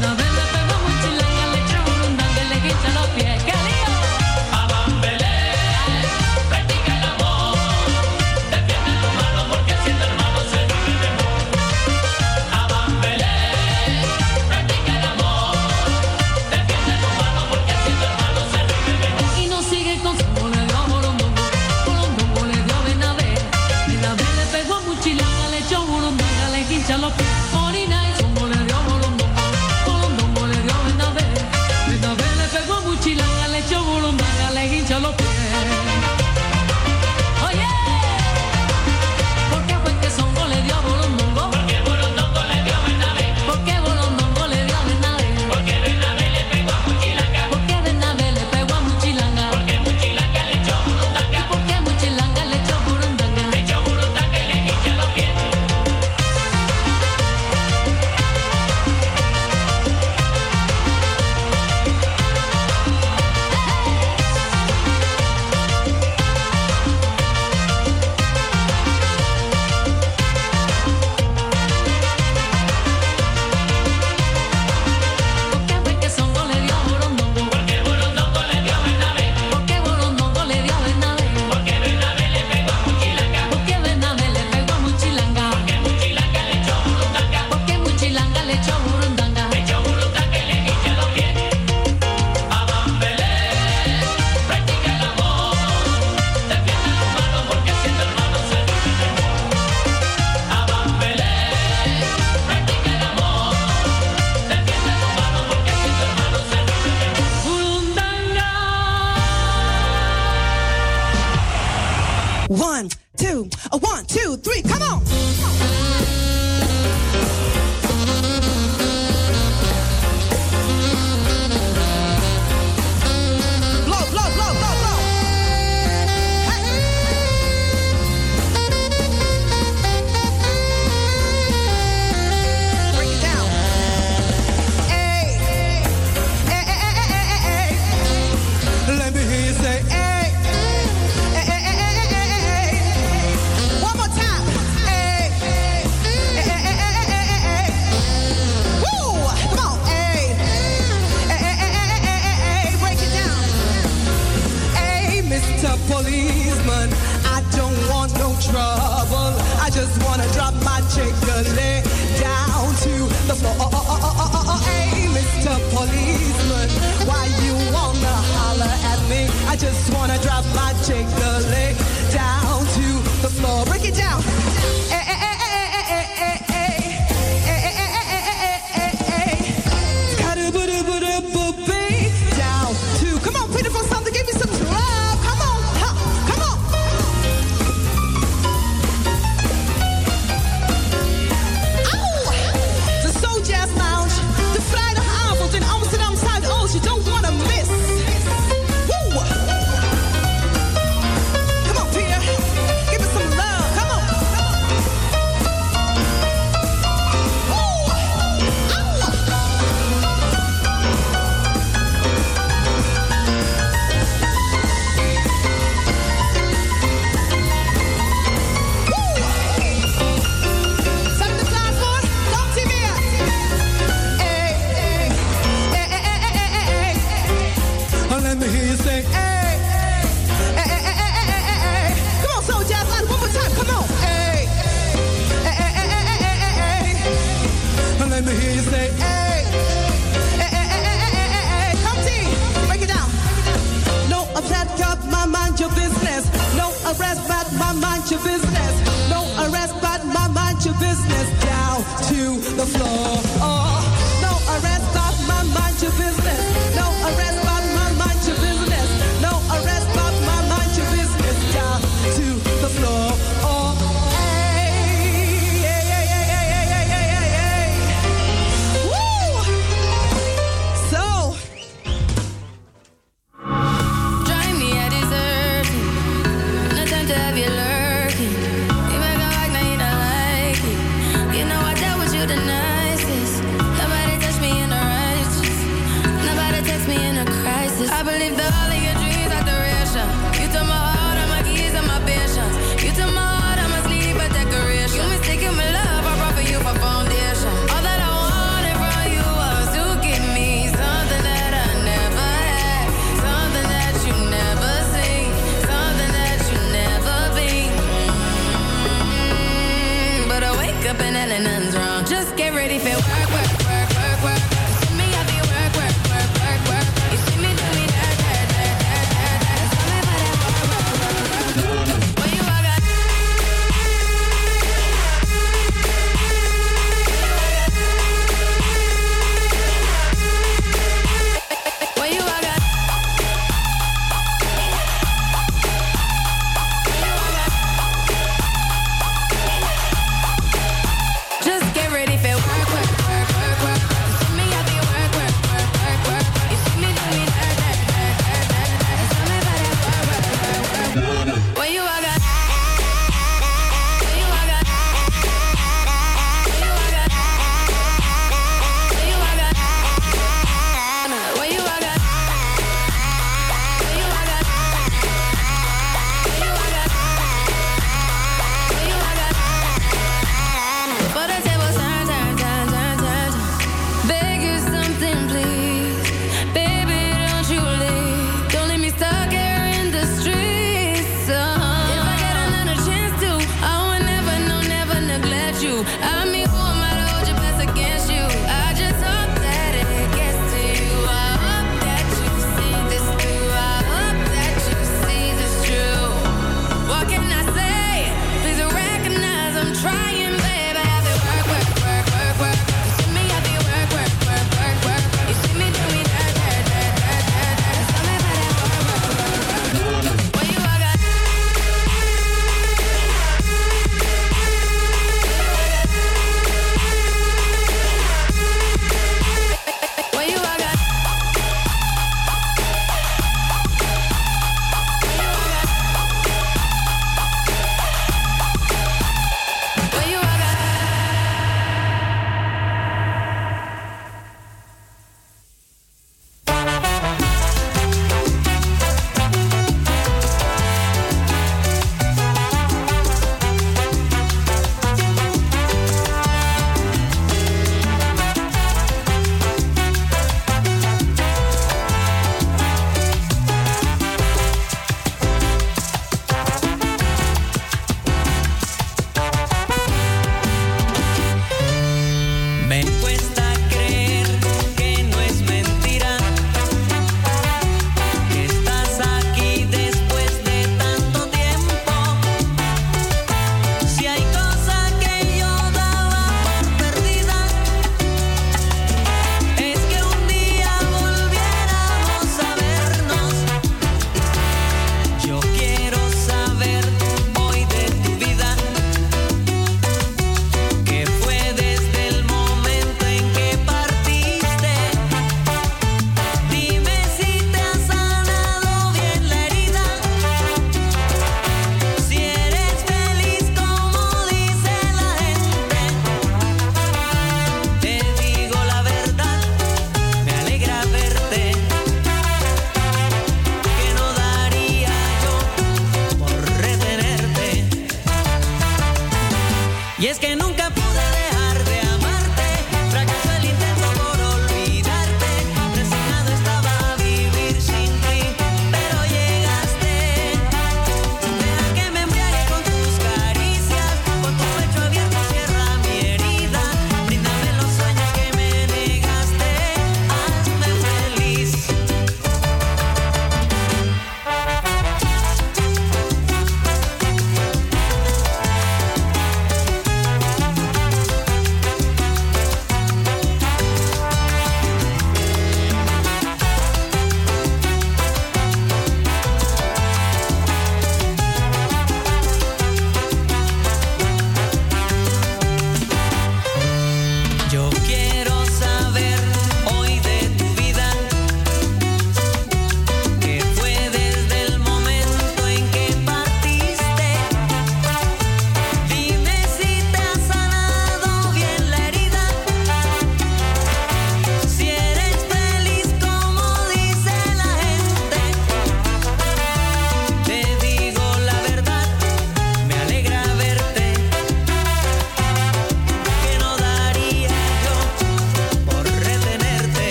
to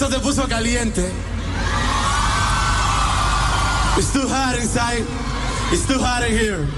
Esto te puso caliente. It's too hot inside. It's too hot in here.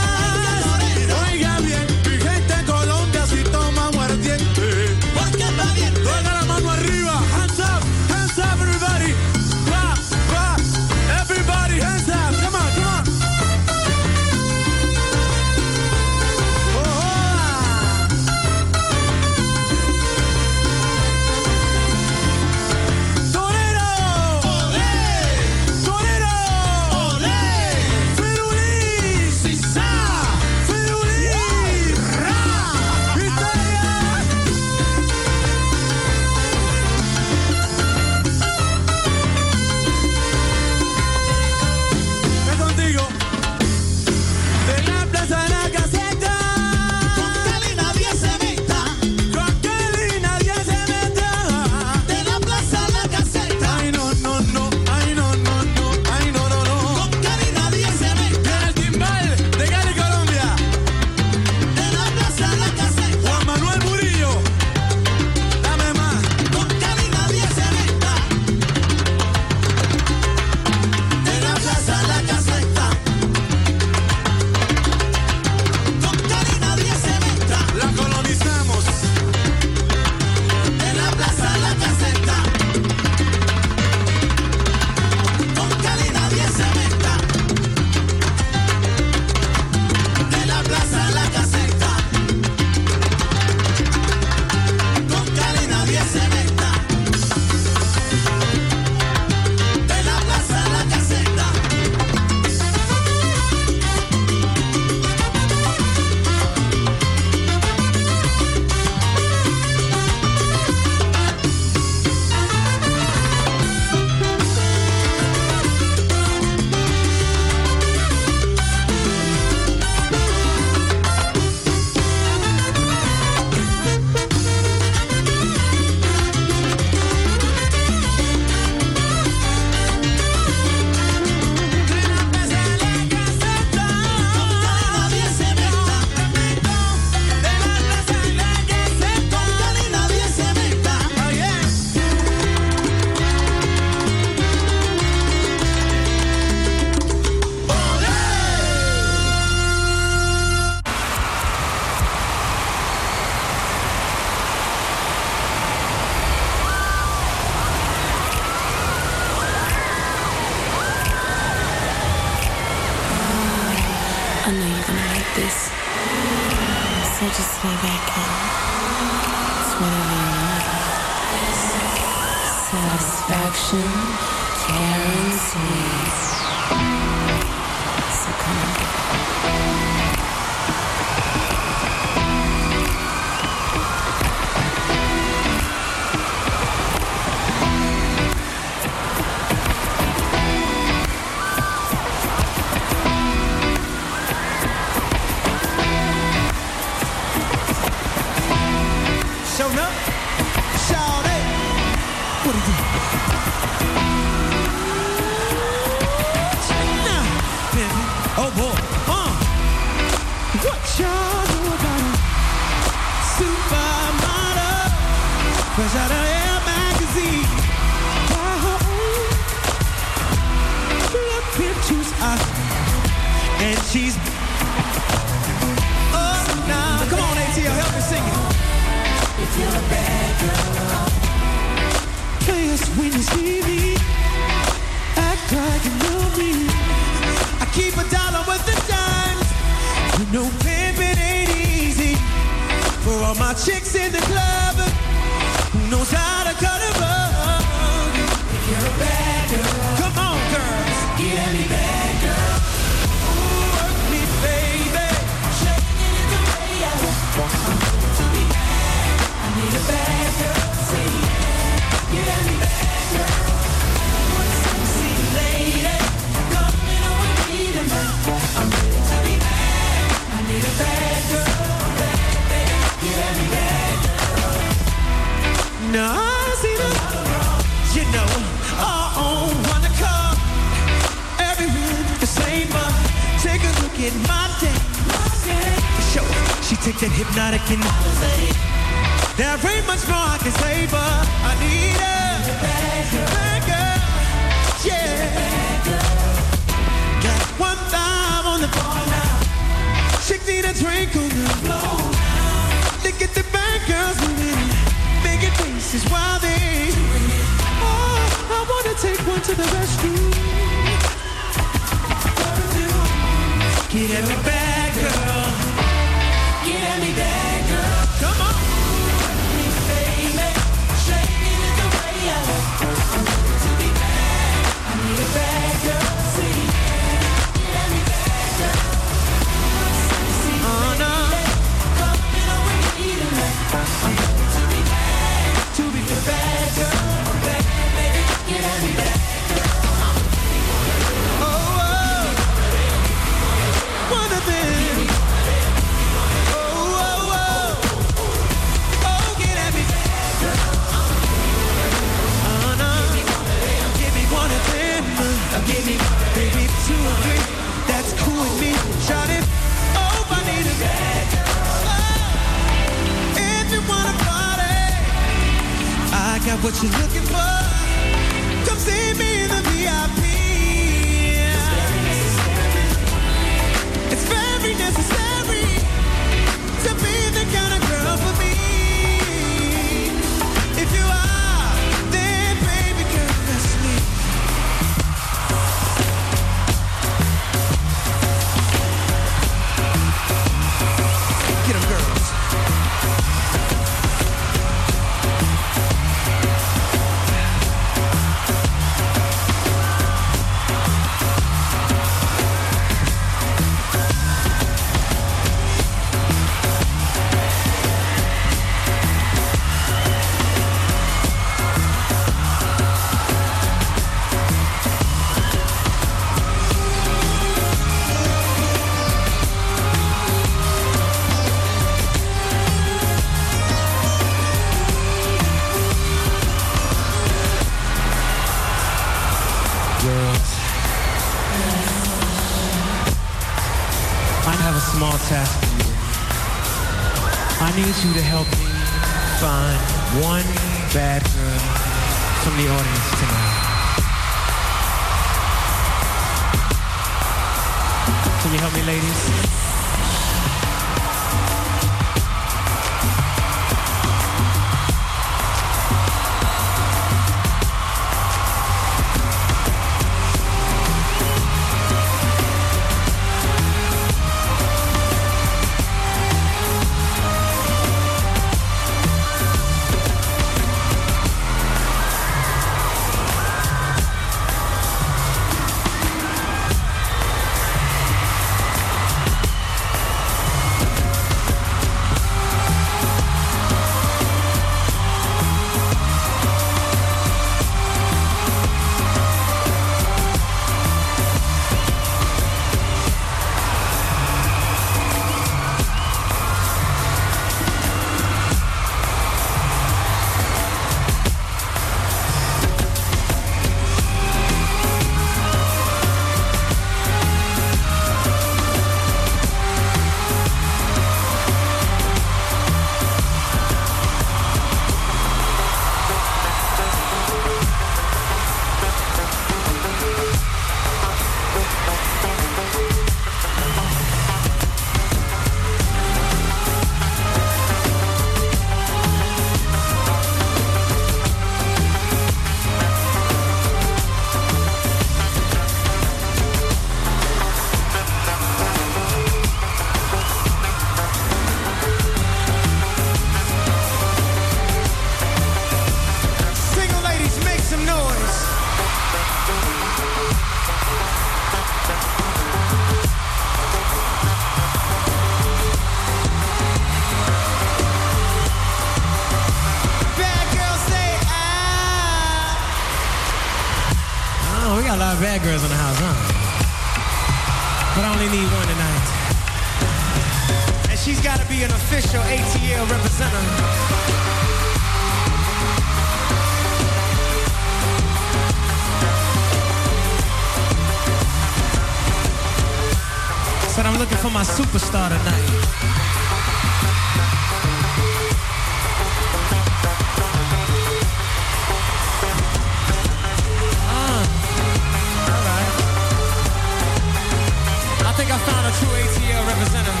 think I found a true ATL representative.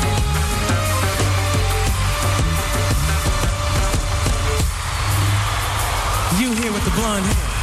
You here with the blonde hair.